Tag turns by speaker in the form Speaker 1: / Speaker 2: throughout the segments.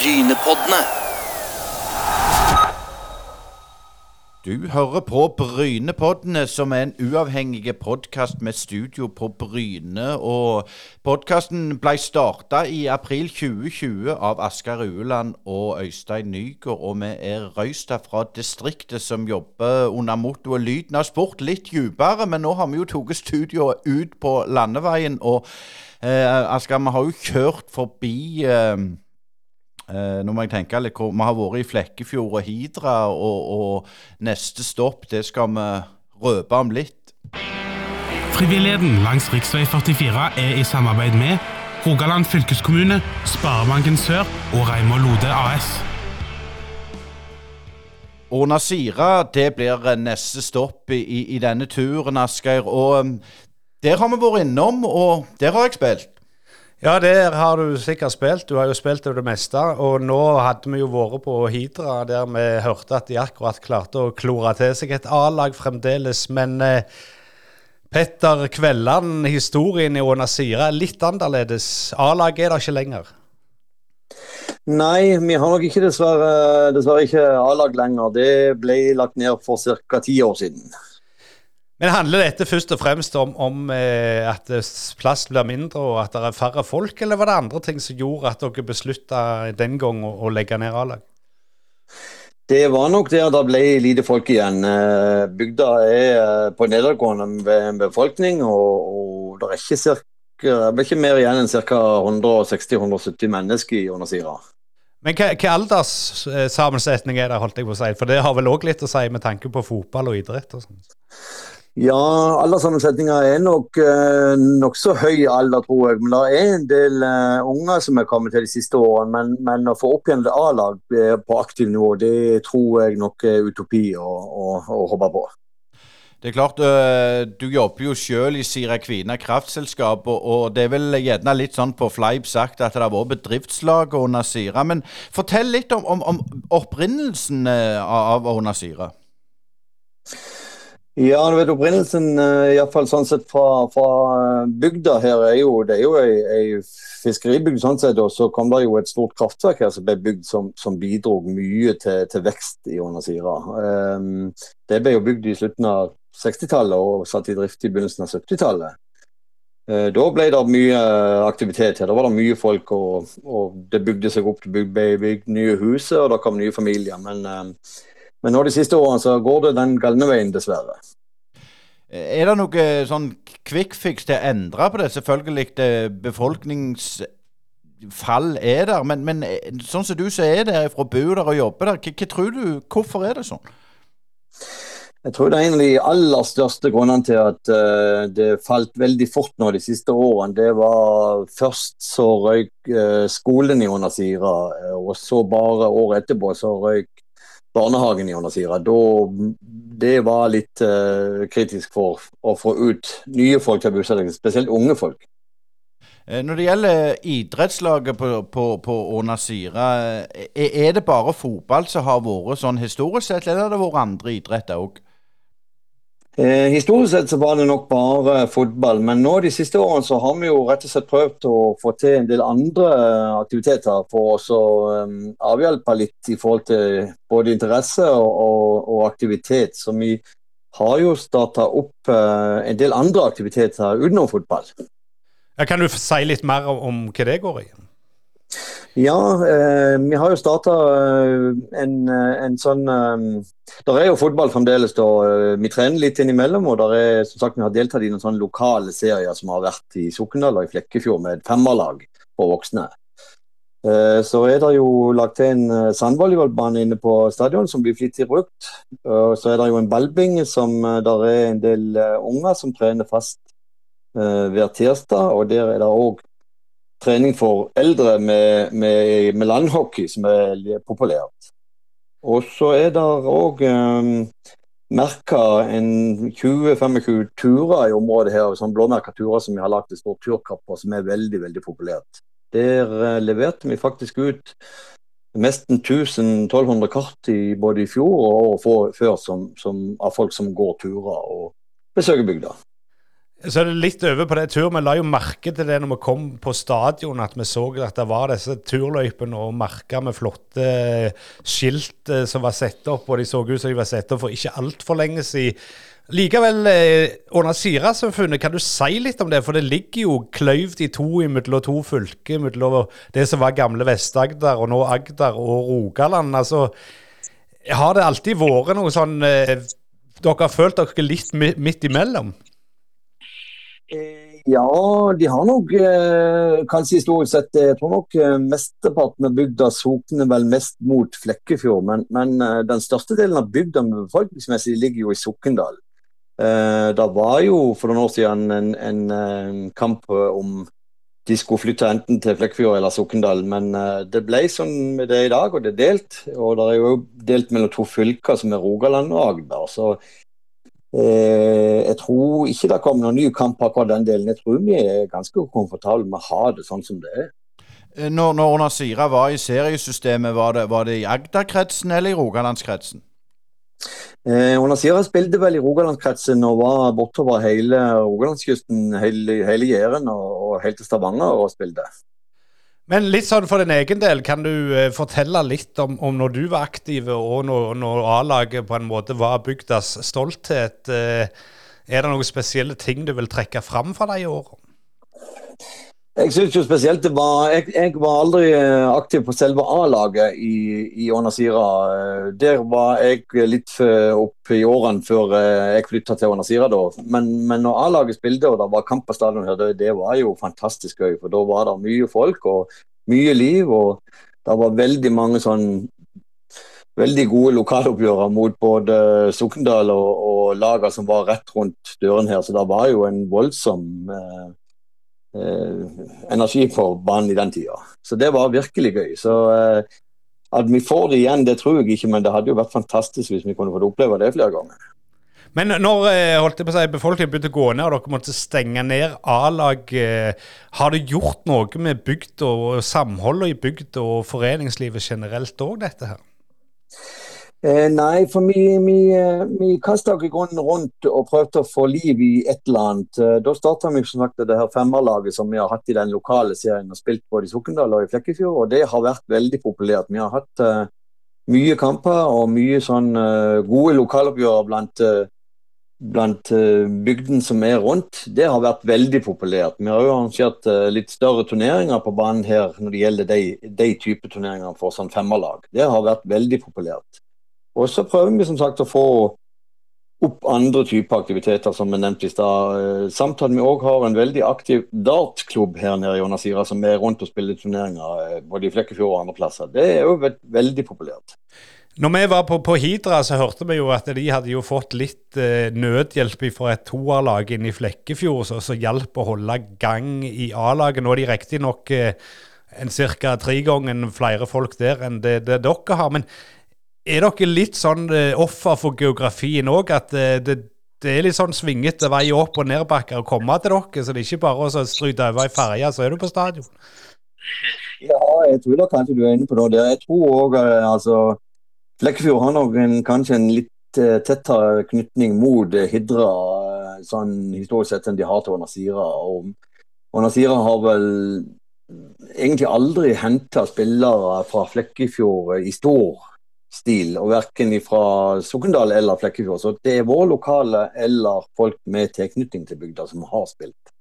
Speaker 1: Brynepoddene.
Speaker 2: Du hører på Brynepoddene, som er en uavhengig podkast med studio på Bryne. og Podkasten ble starta i april 2020 av Asker Ueland og Øystein Nygaard. Og vi er røysta fra distriktet som jobber under mottoet 'Lyden av sport' litt dypere. Men nå har vi jo tatt studioet ut på landeveien. Og eh, Asker, vi har jo kjørt forbi eh, Eh, nå må jeg tenke litt hvor Vi har vært i Flekkefjord og Hidra, og, og neste stopp det skal vi røpe om litt.
Speaker 3: Frivilligheten langs rv. 44 er i samarbeid med Rogaland fylkeskommune, Sparebanken Sør og Reimar Lode AS.
Speaker 2: Og Nasira det blir neste stopp i, i denne turen, Asgeir. Og um, der har vi vært innom, og der har jeg spilt.
Speaker 4: Ja, der har du sikkert spilt. Du har jo spilt over det meste. Og nå hadde vi jo vært på Hidra, der vi hørte at de akkurat klarte å klore til seg et A-lag fremdeles. Men eh, Petter Kvelland, historien i Ånasira er litt annerledes. A-lag er det ikke lenger.
Speaker 5: Nei, vi har nok ikke dessverre, dessverre ikke A-lag lenger. Det ble lagt ned for ca. ti år siden.
Speaker 4: Men handler dette først og fremst om, om eh, at plass blir mindre og at det er færre folk, eller var det andre ting som gjorde at dere beslutta den gang å, å legge ned A-lag?
Speaker 5: Det var nok det at det ble lite folk igjen. Eh, bygda er eh, på nedadgående befolkning, og, og det er ikke, cirka, det ikke mer igjen enn ca. 160-170 mennesker i Undersira.
Speaker 4: Men hva, hva alderssammensetning er det, holdt jeg på å si? For det har vel òg litt å si med tanke på fotball og idrett og sånt?
Speaker 5: Ja, alderssammensetninga er nok eh, nokså høy alder, tror jeg. Men det er en del uh, unger som er kommet til de siste årene. Men, men å få opp igjen et A-lag eh, på aktiv nivå, det tror jeg nok er utopi å, å, å håpe på.
Speaker 2: Det er klart, øh, Du jobber jo selv i Sira Kvina kraftselskap, og, og, det er vel gjerne litt sånn på fleip sagt at det har vært bedriftslag under Sira. Men fortell litt om, om, om opprinnelsen av Onasira.
Speaker 5: Ja, du vet opprinnelsen, eh, iallfall sånn sett fra, fra, eh, bygda her, er jo det er jo ei, ei fiskeribygd sånn sett. Og så kom det jo et stort kraftverk her som ble bygd som, som bidro mye til, til, vekst i Ånasira. Um, det ble jo bygd i slutten av 60-tallet og satt i drift i begynnelsen av 70-tallet. Uh, da ble det mye aktivitet her. Da var det mye folk, og, og det bygde seg opp. Det ble bygd nye hus, og det kom nye familier. men um, men nå de siste årene så går det den galne veien, dessverre.
Speaker 2: Er det noe sånn quick fix til å endre på det? Selvfølgelig det befolkningsfall er der, men, men eh, sånn som du som er der fra bor der og jobber der, hva, tror du, hvorfor er det sånn?
Speaker 5: Jeg tror det er en av de aller største grunnene til at uh, det falt veldig fort nå de siste årene. Det var først så røyk uh, skolen i Onasira, og så bare året etterpå så røyk barnehagen i da Det var litt uh, kritisk for å få ut nye folk til bosetting, spesielt unge folk.
Speaker 2: Eh, når det gjelder idrettslaget på, på Ånasira, eh, er det bare fotball som har vært sånn historisk sett, eller har det vært andre idretter òg?
Speaker 5: Eh, historisk sett så var det nok bare fotball, men nå de siste årene så har vi jo rett og slett prøvd å få til en del andre eh, aktiviteter for å um, avhjelpe litt i forhold til både interesse og, og, og aktivitet. Så vi har jo starta opp uh, en del andre aktiviteter utenom fotball.
Speaker 4: Ja, kan du si litt mer om, hva det går i?
Speaker 5: Ja, eh, vi har jo starta eh, en, eh, en, sånn eh, Der er jo fotball fremdeles. da, Vi trener litt innimellom. Og der er, som sagt, vi har deltatt i noen sånne lokale serier som har vært i Sokndal og i Flekkefjord med femmerlag for voksne. Så er det jo lagt til en sandvolleyballbane inne på stadion som blir flittig brukt. Så er det jo en ballbinge som der er en del unger som trener fast hver tirsdag. Og der er det òg trening for eldre med, med, med landhockey, som er populært. Og så er det òg um, merka 20-25 turer i området her, sånn blåmerka turer som vi har lagt et stort turkapp på, som er veldig veldig populært. Der uh, leverte vi faktisk ut nesten 1200 kart i, både i fjor og året før som, som, av folk som går turer og besøker bygda.
Speaker 4: Så er det litt over på det tur. Vi la jo merke til det når vi kom på stadion, at vi så at det var disse turløypene og merker med flotte skilt eh, som var satt opp, og de så ut som de var satt opp for ikke altfor lenge siden. Likevel, eh, under Sira-samfunnet, kan du si litt om det? For det ligger jo kløyvd i to mellom to fylker, mellom det som var gamle Vest-Agder og nå Agder og Rogaland. Altså, har det alltid vært noe sånn eh, Dere har følt dere litt midt imellom?
Speaker 5: Eh, ja, de har nok eh, kanskje historisk sett Jeg tror nok eh, mesteparten av bygda sokner vel mest mot Flekkefjord. Men, men den største delen av bygda befolkningsmessig ligger jo i Sokndal. Det var jo for noen år siden en, en, kamp om de skulle flytte enten til Flekkefjord eller Sokndal, men det ble sånn med det i dag, og det er delt. Og det er jo delt mellom to fylker, som er Rogaland og Agder. Så Eh, jeg tror ikke det kommer noen ny kamp akkurat den delen. Jeg tror vi er ganske komfortable med å ha det sånn som det er.
Speaker 2: Eh, når, når Nasira var i seriesystemet, var det, var det i Agder-kretsen eller i Rogalandskretsen?
Speaker 5: Eh, Nasira spilte vel i Rogalandskretsen og var bortover hele Rogalandskysten, hele, hele Jæren og, og helt til Stavanger og spilte.
Speaker 4: Men litt sånn for din egen del, kan du uh, fortelle litt om, om, når du var aktiv, og når, når A-laget på en måte var bygdas stolthet? Uh, er det noen spesielle ting du vil trekke fram fra de årene?
Speaker 5: Jeg synes jo spesielt det var Jeg, jeg var aldri eh, aktiv på selve A-laget i, i Onasira. Der var jeg litt opp i årene før jeg flytta til Onasira, da. Men, men når A-laget spilte og det var kamp på stadion her, det, det, var jo fantastisk gøy. For da var det mye folk og mye liv. Og det var veldig mange sånn veldig gode lokaloppgjør mot både Sokndal og, og lagene som var rett rundt døren her. Så det var jo en voldsom eh, Eh, energi for banen i den tida. Så det var virkelig gøy. Så eh, at vi får det igjen, det tror jeg ikke, men det hadde jo vært fantastisk hvis vi kunne fått oppleve det flere ganger.
Speaker 4: Men når eh, holdt jeg på å si, befolkningen begynte å gå ned, og dere måtte stenge ned A-lag, har det gjort noe med bygd og samholdet i bygd og foreningslivet generelt òg, dette her?
Speaker 5: Eh, nei, for vi, vi, eh, vi kasta oss grunnen rundt og prøvde å få liv i et eller annet. Eh, da starta vi som sagt det her femmerlaget som vi har hatt i den lokale serien og spilt både i Sokndal og i Flekkefjord. og Det har vært veldig populært. Vi har hatt uh, mye kamper og mye sånn uh, gode lokaloppgjør blant, uh, blant bygden som er rundt. Det har vært veldig populært. Vi har jo arrangert litt større turneringer på banen her når det gjelder de, de type turneringer for sånn femmerlag. Det har vært veldig populært. Og så prøver vi som sagt å få opp andre typer aktiviteter, som vi nevnte i stad. Samtidig samt at vi òg har en veldig aktiv dartklubb her nede i Jonasira, som er rundt og spiller turneringer eh, både i Flekkefjord og andre plasser. Det er jo veldig populært.
Speaker 4: Når vi var på, på, Hidra, så hørte vi jo at de hadde jo fått litt eh, nødhjelp fra et toerlag inne i Flekkefjord, så hjalp å holde gang i A-laget. Nå er de riktignok eh, ca. tre ganger flere folk der enn det, det dere har. men er dere litt sånn uh, offer for geografien òg? At uh, det, det, er litt sånn svingete vei opp- og nedbakker å komme til dere? Så det er ikke bare å stryte over ei ferje, så er du på stadion?
Speaker 5: Ja, jeg tror da kanskje du er inne på det. Jeg tror òg eh, altså Flekkefjord har nok en, kanskje en litt tettere knytning mot Hidra sånn historisk sett enn de har til Onasira. Og, og Nasira har vel egentlig aldri henta spillere fra Flekkefjord i stor stil, og verken fra Sokndal eller Flekkefjord. Så det er våre lokale eller folk med tilknytning til bygda som har spilt.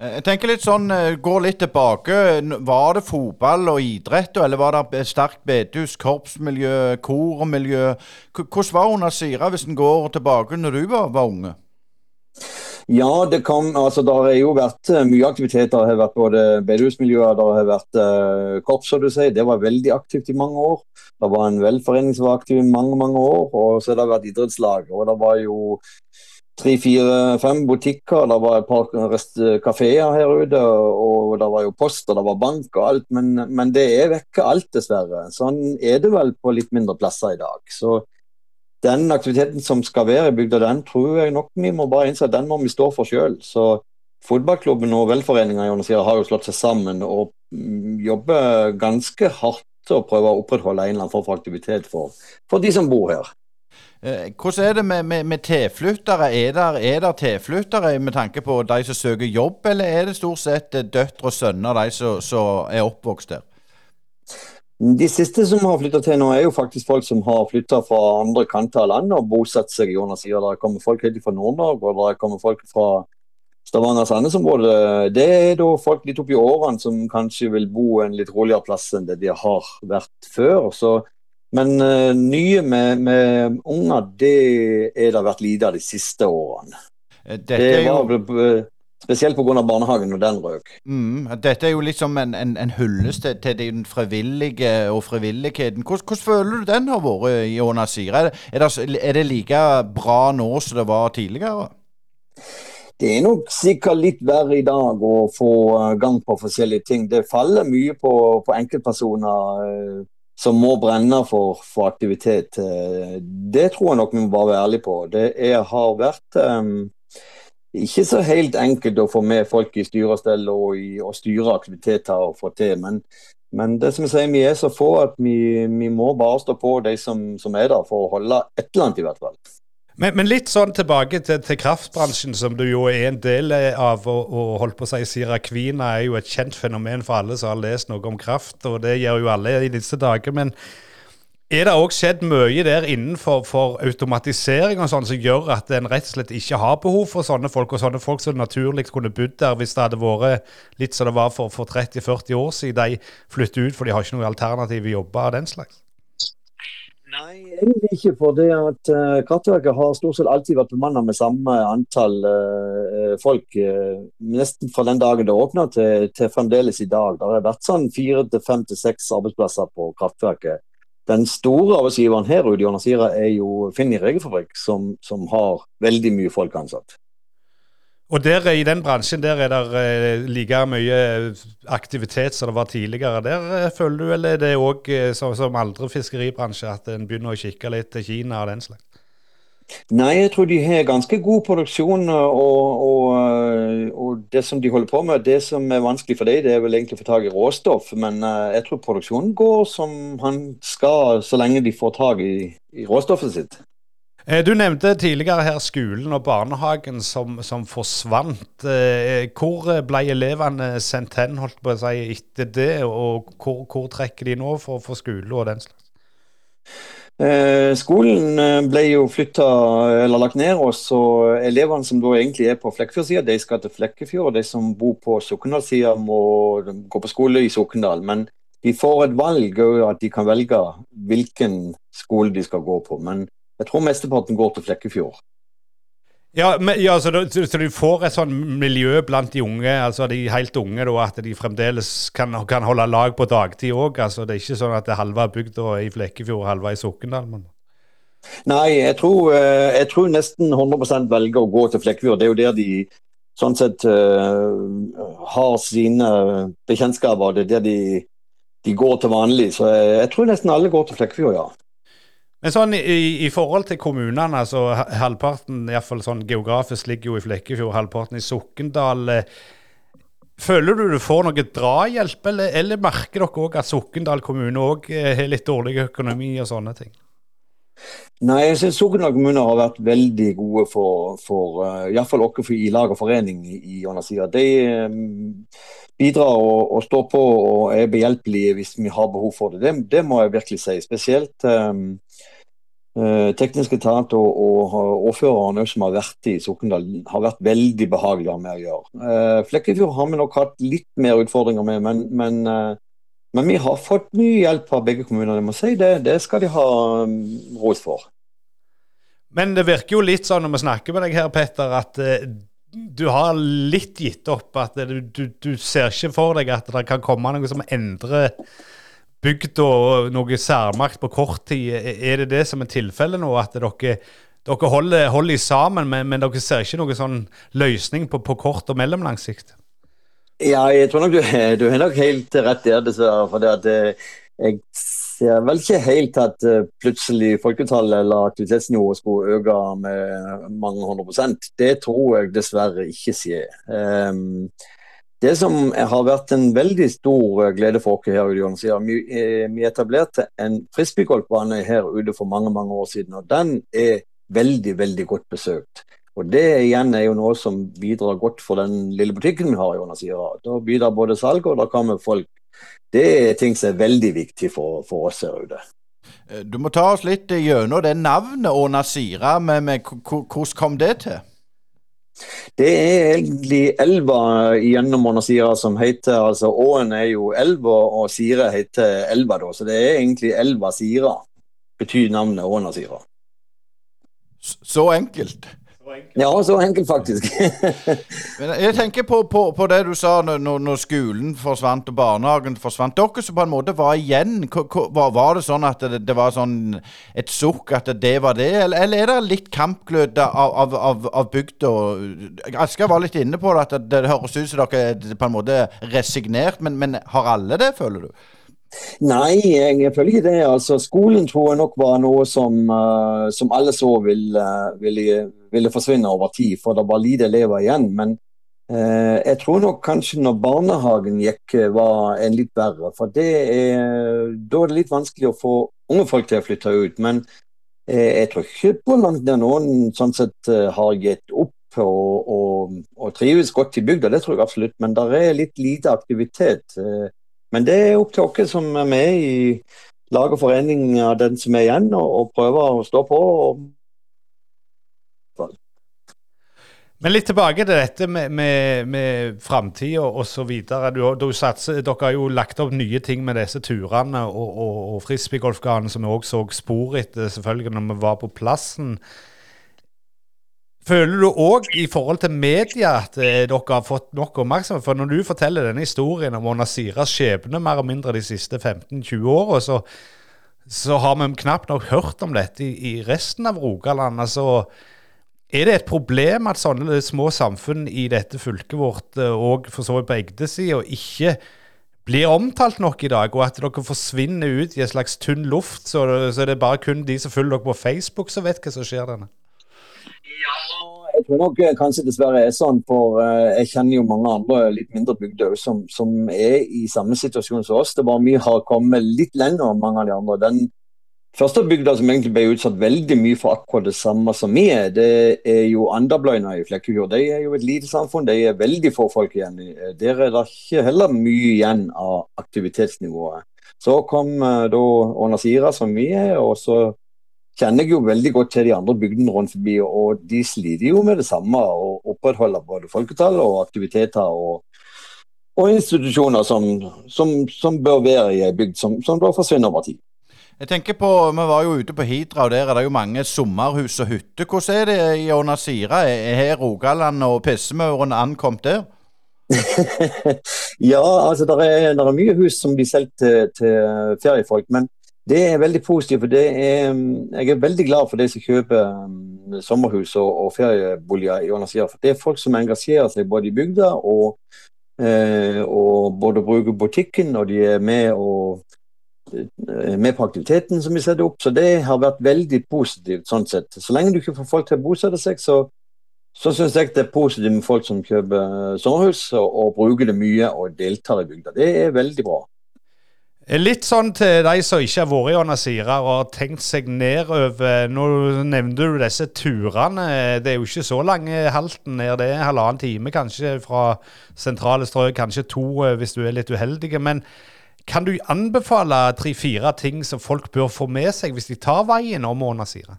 Speaker 2: Eh, jeg tenker litt sånn, eh, Går litt tilbake. Var det fotball og idrett, eller var det sterkt bedehus, korpsmiljø, kormiljø? Hvordan var hun Sira hvis en går tilbake når du var, var unge?
Speaker 5: Ja, det kan, altså det har jo vært eh, mye aktiviteter. Det har vært både bedehusmiljøer, det har vært uh, korps, som du sier. Det var veldig aktivt i mange år. Det var en velforening som var aktiv i mange mange år. Og så har det vært idrettslag. Og det var jo tre, fire, fem butikker. Det var et par kafeer her ute. Og det var jo post og det var bank og alt. Men, men det er vekke alt, dessverre. Sånn er det vel på litt mindre plasser i dag. Så den aktiviteten som skal være i bygda, den tror jeg nok vi må bare innse at den må vi stå for sjøl. Så fotballklubben og velforeninga har jo slått seg sammen og mm, jobber ganske hardt og prøver å opprettholde en eller annen form for aktivitet for, for de som bor her.
Speaker 2: Eh, hvordan er det med, med, med tilflyttere? Er der, er tilflyttere med tanke på de som søker jobb, eller er det stort sett eh, døtre og sønner, de som, som er oppvokst der?
Speaker 5: De siste som har flytta til nå, er jo faktisk folk som har flytta fra andre kanter av landet og bosatt seg i Jonas sier. Der kommer folk helt fra Nord-Norge, og der kommer folk fra Stavanger-Sandnes-området. Det er da folk litt oppi årene som kanskje vil bo en litt roligere plass enn det de har vært før. Så, men uh, nye med, med, unger, det er det vært lite av de siste årene. Eh, dette det var jo... Spesielt pga. barnehagen og den røk.
Speaker 2: Mm, dette er jo liksom en, en, en hyllest til, til den frivillige og frivilligheten. Hvordan, hvordan, føler du den har vært i Ånasir? Er, er, er, det like bra nå som det var tidligere?
Speaker 5: Det er nok sikkert litt verre i dag å få eh, gang på forskjellige ting. Det faller mye på, på enkeltpersoner uh, som må brenne for, for, aktivitet. Uh, det tror jeg nok vi må være ærlige på. Det er, har vært um, ikke så helt enkelt å få med folk i styre og i, og styre aktiviteter og få til. Men, men, det som jeg sier, vi er så få at vi, vi må bare stå på de som, som, er der, for å holde et eller annet, i hvert fall.
Speaker 4: Men, men litt sånn tilbake til, til, kraftbransjen, som du jo er en del av. Og, og holdt på å si, Sira Kvina er jo et kjent fenomen for alle som har lest noe om kraft, og det gjør jo alle i disse dager. men er det òg skjedd mye der innenfor for automatisering og sånn som gjør at en rett og slett ikke har behov for sånne folk, og sånne folk som naturlig kunne bodd der hvis det hadde vært litt som det var for, for 30-40 år siden de flytter ut for de har ikke noen alternative jobber av den slags?
Speaker 5: Nei, egentlig ikke. For det at uh, Kraftverket har stort sett alltid vært bemannet med samme antall uh, folk. Uh, nesten fra den dagen det åpna til, til, fremdeles i dag. Det har vært sånn fire til fem til seks arbeidsplasser på kraftverket. Den store arbeidsgiveren her ute i Nasira er jo i regelfabrikk, som, som, har veldig mye folk ansatt.
Speaker 4: Og der, I den bransjen der er det eh, like mye aktivitet som det var tidligere. Der eh, føler du, eller er det òg som, som andre fiskeribransjer, at en begynner å kikke litt til Kina og den slags?
Speaker 5: Nei, jeg tror de har ganske god produksjon. Og, og, og, det som de holder på med, det som er vanskelig for dem, det er vel egentlig å få tak i råstoff. Men uh, jeg tror produksjonen går som han skal, så lenge de får tak i, i råstoffet sitt.
Speaker 4: Eh, du nevnte tidligere her skolen og barnehagen som, som forsvant. Eh, hvor ble elevene sendt hen holdt på å si, etter det, og hvor, hvor trekker de nå for, for skole og den slags?
Speaker 5: Eh, skolen eh, ble jo flytta, eller lagt ned, og så elevene som da egentlig er på Flekkefjord-sida, de skal til Flekkefjord. Og de som bor på Sokndal-sida, må gå på skole i Sokndal. Men de får et valg, at de kan velge hvilken skole de skal gå på. Men jeg tror mesteparten går til Flekkefjord.
Speaker 4: Ja, men, ja så, du, så, du, får et sånn miljø blant de unge, altså de helt unge, da, at de fremdeles kan, kan holde lag på dagtid òg? Altså, det er ikke sånn at det er halve bygda i Flekkefjord halve i Sokndal?
Speaker 5: Nei, jeg tror, eh, jeg tror, nesten 100% velger å gå til Flekkefjord. Det er jo der de sånn sett uh, har sine bekjentskaper. Det er der de, de går til vanlig. Så jeg, jeg tror nesten alle går til Flekkefjord, ja.
Speaker 4: Men sånn i, i, forhold til kommunene, altså halvparten iallfall sånn geografisk ligger jo i Flekkefjord, halvparten i Sokndal. Eh, føler du du får noe drahjelp, eller, eller merker dere òg at Sokndal kommune òg eh, har litt dårlig økonomi og sånne ting?
Speaker 5: Nei, jeg synes Sokndal kommune har vært veldig gode for, for uh, iallfall oss i lag og forening i, i Ånasida. De bidrar og, og, står på og er behjelpelige hvis vi har behov for det. Det, det må jeg virkelig si. Spesielt um, uh, teknisk etat og, og ordføreren som har vært i Sokndal, har vært veldig behagelige med å gjøre. Uh, Flekkefjord har vi nok hatt litt mer utfordringer med, men, men, uh, men vi har fått mye hjelp av begge kommunene. Jeg må si det, det skal de ha um, ros for.
Speaker 4: Men det virker jo litt sånn når vi snakker med deg her, Petter, at du har litt gitt opp at du, du, du, ser ikke for deg at det kan komme noe som endrer bygda og noe særmakt på kort tid. Er det det som er tilfellet nå, at dere, dere holder, holder sammen, men, men, dere ser ikke noen sånn løsning på, på kort og mellomlang sikt?
Speaker 5: Ja, jeg tror nok du, du har nok helt rett der, dessverre. For det at eh, jeg ser vel ikke helt at uh, plutselig folketallet eller aktivitetsnivået skulle øke med mange hundre prosent. Det tror jeg dessverre ikke skjer. Um, Det som har vært en veldig stor eh, glede for oss her i Jonas, eh, vi etablerte en frisbeegolfbane her ute for mange mange år siden. og Den er veldig veldig godt besøkt. Og Det igjen er jo noe som bidrar godt for den lille butikken vi har. Jonas Da bidrar både salg og da kommer folk. Det er ting som er veldig viktig for, for oss her ute.
Speaker 2: Eh, du må ta oss litt gjennom det navnet Onasira. Hvordan kom det til?
Speaker 5: Det er egentlig elva gjennom Onasira som heter altså Åen er jo elva, og Sira heter elva, da. Så det er egentlig elva Sira, betyr navnet Ånasira.
Speaker 2: Så enkelt?
Speaker 5: Ja, så enkelt faktisk.
Speaker 2: Men jeg tenker på, på, på det du sa når, når, skolen forsvant og barnehagen forsvant. Dere som på en måte var igjen, var, var det sånn at det, det, var sånn et sukk at det var det, eller, eller er det litt kampglød av, av, av, av bygda? Asker var litt inne på det, at det, det høres ut som dere er på en måte resignert, men, men har alle det, føler du?
Speaker 5: Nei, jeg føler ikke det. Altså, skolen tror jeg nok var noe som, uh, som alle så ville, ville, ville, forsvinne over tid, for det var lite elever igjen. Men eh, jeg tror nok kanskje når barnehagen gikk, var en litt verre. For det er, da er det litt vanskelig å få unge folk til å flytte ut. Men eh, jeg tror ikke på langt nær noen sånn sett har gitt opp. Og, og, og, trives godt i bygda, det tror jeg absolutt, men det er litt lite aktivitet. Uh, men det er opp til oss som er med i lag og forening av den som er igjen, og, og prøver å stå på.
Speaker 4: Men litt tilbake til dette med, med, med framtida osv. Dere har jo lagt opp nye ting med disse turene og, og, og frisbeegolfbanen, som vi òg så spor etter selvfølgelig når vi var på plassen. Føler du òg i forhold til media at eh, dere har fått nok oppmerksomhet? For når du forteller denne historien om Onasiras skjebne mer og mindre de siste 15-20 åra, så, så, har vi knapt nok hørt om dette i, i resten av Rogaland. Altså, er det et problem at sånne små samfunn i dette fylket vårt, eh, og for så vidt på Egdesida, ikke blir omtalt nok i dag, og at dere forsvinner ut i en slags tynn luft, så, så er det bare kun de som følger dere på Facebook, som vet hva som skjer denne?
Speaker 5: Ja, jeg tror nok eh, kanskje dessverre er sånn, for uh, jeg kjenner jo mange andre litt mindre bygder som, som, er i samme situasjon som oss. Det bare vi har kommet litt lenger enn mange av de andre. Den første bygda som egentlig ble utsatt veldig mye for akkurat det samme som vi er, det er jo Andabløyna i Flekkefjord. De er jo et lite samfunn, de er veldig få folk igjen. Eh, der er det ikke heller mye igjen av aktivitetsnivået. Så kom da da Ånasira, som vi er, og så kjenner jeg jo veldig godt til de andre bygdene rundt forbi, og de sliter jo med det samme. Å opprettholde både folketall og aktiviteter og, og institusjoner som, som, som, bør være i ei bygd, som, som da forsvinner over tid.
Speaker 2: Jeg tenker på, Vi var jo ute på Hidra, og der er det jo mange sommerhus og hytter. Hvordan er det i Ånasira? Er Rogaland og Pissemauren ankommet der?
Speaker 5: ja, altså det er, er, mye hus som blir solgt til, til feriefolk. men det er veldig positivt. for det er, Jeg er veldig glad for de som kjøper um, sommerhus og, og ferieboliger i Ålandsia. For det er folk som engasjerer seg både i bygda og, eh, og både bruker butikken, og de er med, og, med på aktiviteten som vi setter opp. Så det har vært veldig positivt sånn sett. Så lenge du ikke får folk til å bosette seg, så, så syns jeg det er positivt med folk som kjøper sommerhus og, og bruker det mye og deltar i bygda. Det er veldig bra.
Speaker 4: Litt sånn til de som ikke har vært i Onasira og har tenkt seg nedover. Nå nevnte du disse turene. Det er jo ikke så lange halten ned. Det er halvannen time kanskje fra sentrale strøk, kanskje to eh, hvis du er litt uheldig. Men kan du anbefale tre-fire ting som folk bør få med seg hvis de tar veien om Onasira?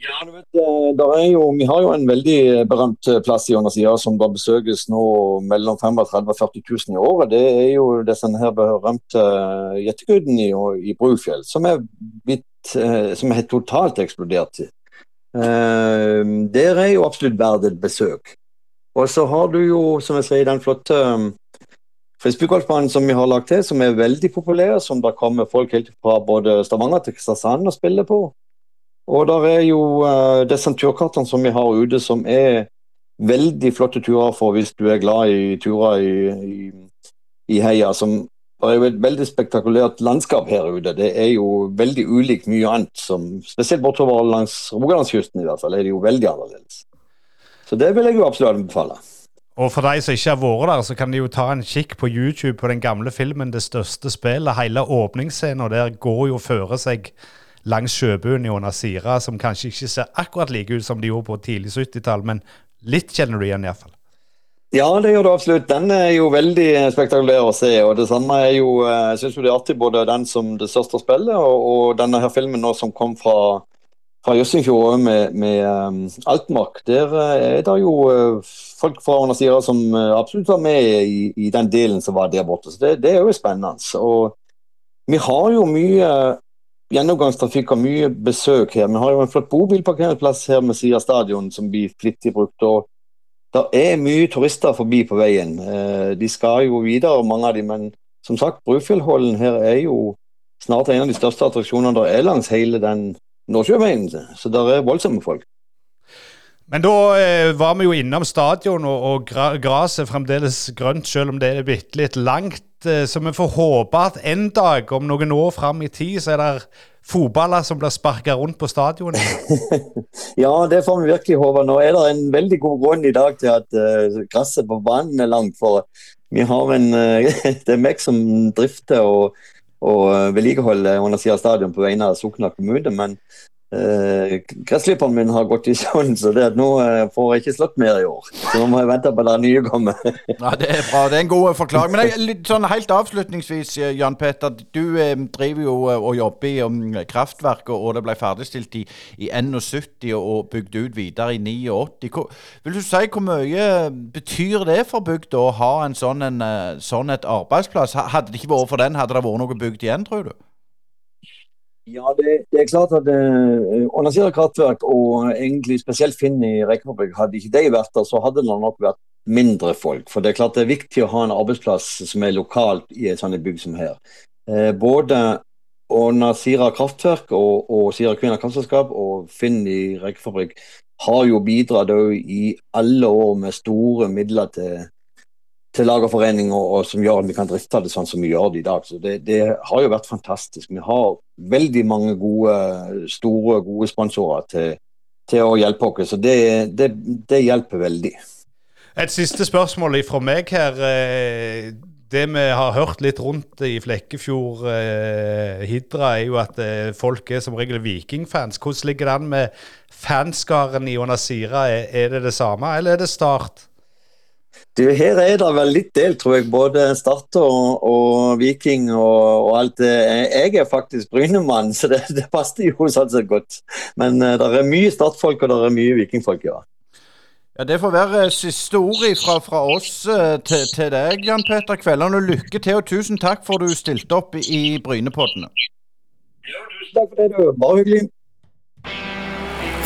Speaker 5: Ja, du vet, eh, jo, Vi har jo en veldig berømt eh, plass i Ånasida som da besøkes nå mellom 35 og 40 000 i året. Det er jo disse berømte eh, gjettegudene i, i Brufjell, som er, blitt, som er totalt eksplodert. Der er jo absolutt verdt et besøk. Og så har du jo, som jeg sier, den flotte frisbeegolfbanen som vi har lagt til, som er veldig populær, som da kommer folk helt fra både Stavanger til Kristiansand og spiller på. Og der er jo uh, disse turkartene som vi har ute, som er veldig flotte turer for hvis du er glad i turer i, i, i heia. Som, det er jo et veldig spektakulært landskap her ute. Det er jo veldig ulikt mye annet. Som, spesielt bortover langs Rogalandskysten i hvert fall, er det jo veldig annerledes. Så det vil jeg jo absolutt anbefale.
Speaker 4: Og for de som ikke har vært der, så kan de jo ta en kikk på YouTube på den gamle filmen 'Det største spillet'. Hele åpningsscenen der går jo føre seg langs sjøbunnen i Onasira, som kanskje ikke ser akkurat like ut som de gjorde på tidlig 70-tall, men litt kjenner du igjen iallfall.
Speaker 5: Ja, det gjør du absolutt. Den er jo veldig spektakulær å se. og Det samme er jo, jeg synes jo det er artig både den som det største spillet, og, og denne her filmen nå som kom fra, fra Jøssingfjord med, med um, Altmark. Der er det jo uh, folk fra Onasira som uh, absolutt var med i, i, den delen som var der borte. Så det, det er jo spennende. Og vi har jo mye gjennomgangstrafikk og mye besøk her. Vi har jo en flott bobilparkeringsplass her med Sia stadion som blir flittig brukt. og det er mye turister forbi på veien. Eh, de skal jo videre, mange av dem, men som sagt, Brufjellhollen her er jo snart en av de største attraksjonene der er langs hele den Nordsjøveien. Så der er voldsomme folk.
Speaker 4: Men da eh, var vi jo innom stadion, og, og gresset er fremdeles grønt, selv om det er bitte litt langt. Eh, så vi får håpe at en dag, om noen år fram i tid, så er det fotballer som blir sparka rundt på stadionet?
Speaker 5: ja, det får vi virkelig håpe. Nå er det en veldig god grunn i dag til at uh, gresset på banen er langt. For vi har en uh, Det er meg som drifter og, og vedlikeholde Åndalsida stadion på vegne av Sokna kommune. Men Uh, Gressklipperen min har gått i søvn, så det at nå uh, får jeg ikke slått mer i år. Så nå må jeg vente på det nye kommer.
Speaker 2: ja, Det er bra. Det er en god forklaring. Men jeg, sånn helt avslutningsvis, eh, Jan Petter. Du eh, driver jo og jobber i um, kraftverk, og det ble ferdigstilt i, i 71 og bygd ut videre i 89. Hvor, vil du si hvor mye betyr det for bygda å ha en sånn, en, sånn et arbeidsplass? Hadde det ikke vært for den, hadde det vært noe bygd igjen, tror du?
Speaker 5: Ja, det, det, er klart at eh, Onasira kraftverk og egentlig spesielt Finn i Rekefabrikk, hadde ikke de vært der, så hadde det nok vært mindre folk. For det er klart det er viktig å ha en arbeidsplass som er lokalt i et sånt bygg som her. Eh, både Onasira kraftverk og, og Sira Kvinner kraftselskap og Finn i Rekefabrikk har jo bidratt i alle år med store midler til til lag og, og, som gjør at vi kan drifte det sånn som vi gjør det i dag. Så det, det, har jo vært fantastisk. Vi har veldig mange gode, store, gode sponsorer til, til å hjelpe oss. Så det, det, det, hjelper veldig.
Speaker 4: Et siste spørsmål fra meg her. Eh, det vi har hørt litt rundt i Flekkefjord eh, Hidra, er jo at eh, folk er som regel vikingfans. Hvordan ligger det an med fanskaren i Onasira? Er det det samme, eller er det Start?
Speaker 5: Du, her er det vel litt del, tror jeg. Både Start og, og Viking og, og, alt det. Jeg er faktisk Brynemann, så det, det passer jo sånn sett godt. Men uh, det er mye Start-folk, og det er mye Vikingfolk, ja.
Speaker 2: Ja, Det får være siste ord fra, fra oss uh, til, til, deg, Jan Peter Kvelland. Og lykke til, og tusen takk for du stilte opp i Brynepoddene.
Speaker 5: Ja, tusen takk for det, du. Bare hyggelig.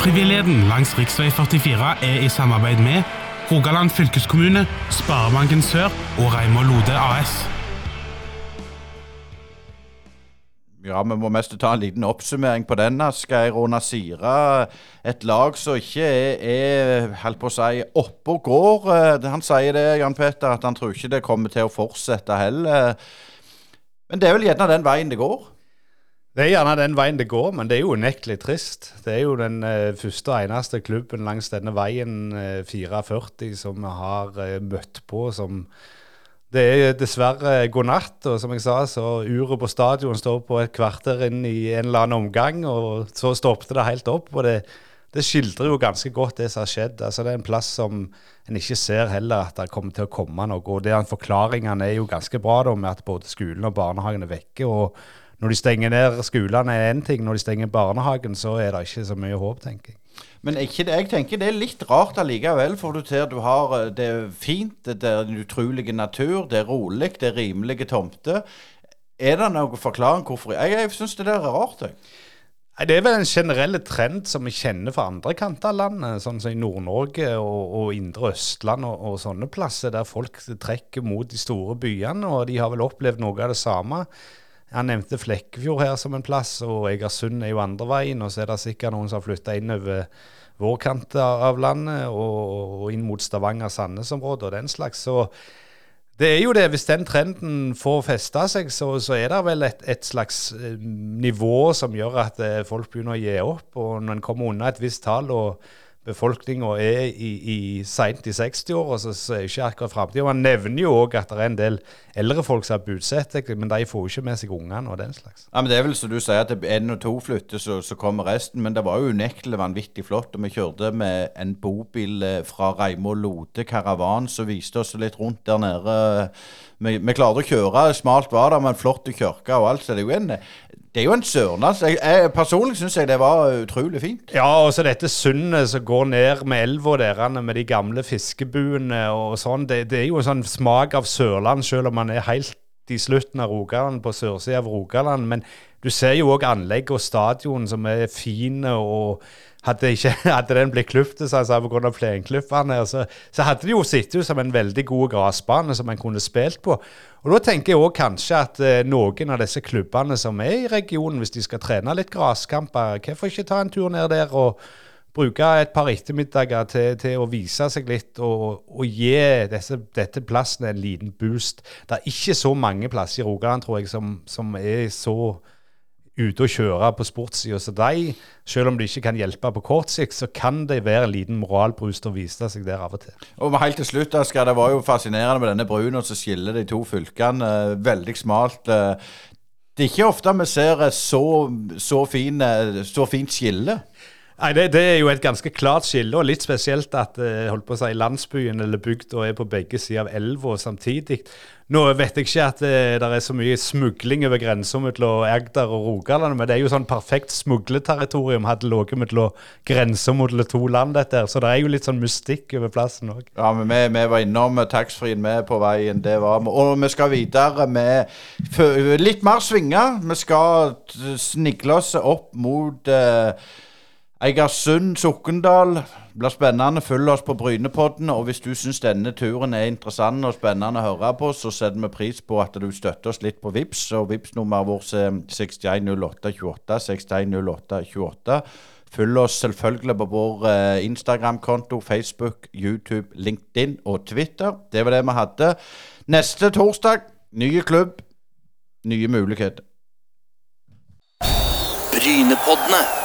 Speaker 3: Frivilligheten langs rv. 44 er i samarbeid med Rogaland fylkeskommune, Sparebanken Sør og Reimar Lode AS.
Speaker 2: Ja, vi må mest ta en liten oppsummering på den, Asgeir og Nasira. Et lag som ikke er, er på å si, oppe og går. Eh, han sier det, Jan Petter, at han tror ikke det kommer til å fortsette heller. Men det er vel gjerne den veien det går?
Speaker 4: Det er gjerne den veien det går, men det er jo unektelig trist. Det er jo den uh, første og eneste klubben langs denne veien, eh, 44, som vi har uh, møtt på som Det er dessverre god natt, og som jeg sa, så uret på stadion står på et kvarter inn i en eller annen omgang, og så stoppet det helt opp. og det, det skildrer jo ganske godt det som har skjedd. Altså, det er en plass som en ikke ser heller at det kommer til å komme noe. og det, Forklaringene er jo ganske bra da, med at både skolen og barnehagen er vekke. og når de stenger ned skolene er én ting, når de stenger barnehagen, så er det ikke så mye håp, tenker jeg.
Speaker 2: Men ikke, jeg tenker det er litt rart allikevel, for du ser du har eh, det er fint, det er en utrolig natur, det er rolig, det er rimelige tomter. Er det noen forklaring hvorfor Jeg, jeg syns det der er rart, jeg.
Speaker 4: Det er vel en generell trend som vi kjenner fra andre kanter av landet, sånn som i Nord-Norge og, og, indre Østland og, og, sånne plasser, der folk trekker mot de store byene. Og de har vel opplevd noe av det samme. Han nevnte Flekkefjord her som en plass, og Egersund er jo andre veien. Og så er det sikkert noen som har flytta inn over vår kant av landet og, inn mot Stavanger-Sandnes-området og den slags. Så det er jo det, hvis den trenden får festa seg, så, så, er det vel et, et, slags eh, nivå som gjør at eh, folk begynner å gi opp. Og når en kommer unna et visst tall og befolkninga er i, i seint i 60-åra, så, så er ikke akkurat framtida. Han nevner jo òg at det er en del eldre folk som har bosatt men de får jo ikke med seg ungene og den slags.
Speaker 2: Ja, men Det er vel som du sier, at én og to flytter, så, så, kommer resten. Men det var jo unektelig vanvittig flott. Og vi kjørte med en bobil eh, fra Reimå Lode Karavan som viste oss litt rundt der nede. Vi, vi klarte å kjøre, smalt var det, men flott i kirka og alt. Så det er jo en det er jo en sørnas. Jeg, jeg, personlig syns jeg det var utrolig fint.
Speaker 4: Ja, og så dette sundet som går ned med elva der med de gamle fiskebuene og sånn. Det, det, er jo en sånn smak av Sørland, selv om man er helt i slutten av Rogaland, på sørsida av Rogaland. Men du ser jo òg anlegg og stadion som er fine. og hadde, ikke, hadde den blitt kløftet så altså, pga. plenklipperne, så, så hadde det jo sittet som en veldig god gressbane som en kunne spilt på. Og Da tenker jeg òg kanskje at eh, noen av disse klubbene som er i regionen, hvis de skal trene litt gresskamper, hvorfor ikke ta en tur ned der og bruke et par ettermiddager til, til å vise seg litt og, og gi disse, dette plassen en liten boost. Det er ikke så mange plasser i Rogaland, tror jeg, som, som er så ute og kjøre på sportssida. Så de, selv om de ikke kan hjelpe på kort sikt, så kan det være en liten moralbrust å vise seg der av og til.
Speaker 2: Og helt til slutt, Asker, Det var jo fascinerende med denne brua som skiller de to fylkene. Eh, veldig smalt. Eh, det er ikke ofte vi ser så, så, fin, så fint skille.
Speaker 4: Nei, det, det, er jo et ganske klart skille, og litt spesielt at eh, holdt på å si, landsbyen eller bygda er på begge sider av elva samtidig. Nå vet jeg ikke at det, eh, er så mye smugling over grensa mellom Agder og Rogaland, men det er jo sånn perfekt smugleterritorium hadde ligget mellom grensa mot to land, dette her. Så det er jo litt sånn mystikk over plassen òg.
Speaker 2: Ja, men vi, vi var innom taxfree-en med på veien, det var vi. Og vi skal videre med litt mer svinger. Vi skal snigle oss opp mot eh, Eigersund, Sokndal. Blir spennende. Følg oss på Brynepodden. Og hvis du syns denne turen er interessant og spennende å høre på, så setter vi pris på at du støtter oss litt på VIPS Og VIPS nummeret vårt er 610828. 610828. Følg oss selvfølgelig på vår eh, Instagram-konto, Facebook, YouTube, LinkedIn og Twitter. Det var det vi hadde. Neste torsdag, nye klubb, nye muligheter. Brynepoddene.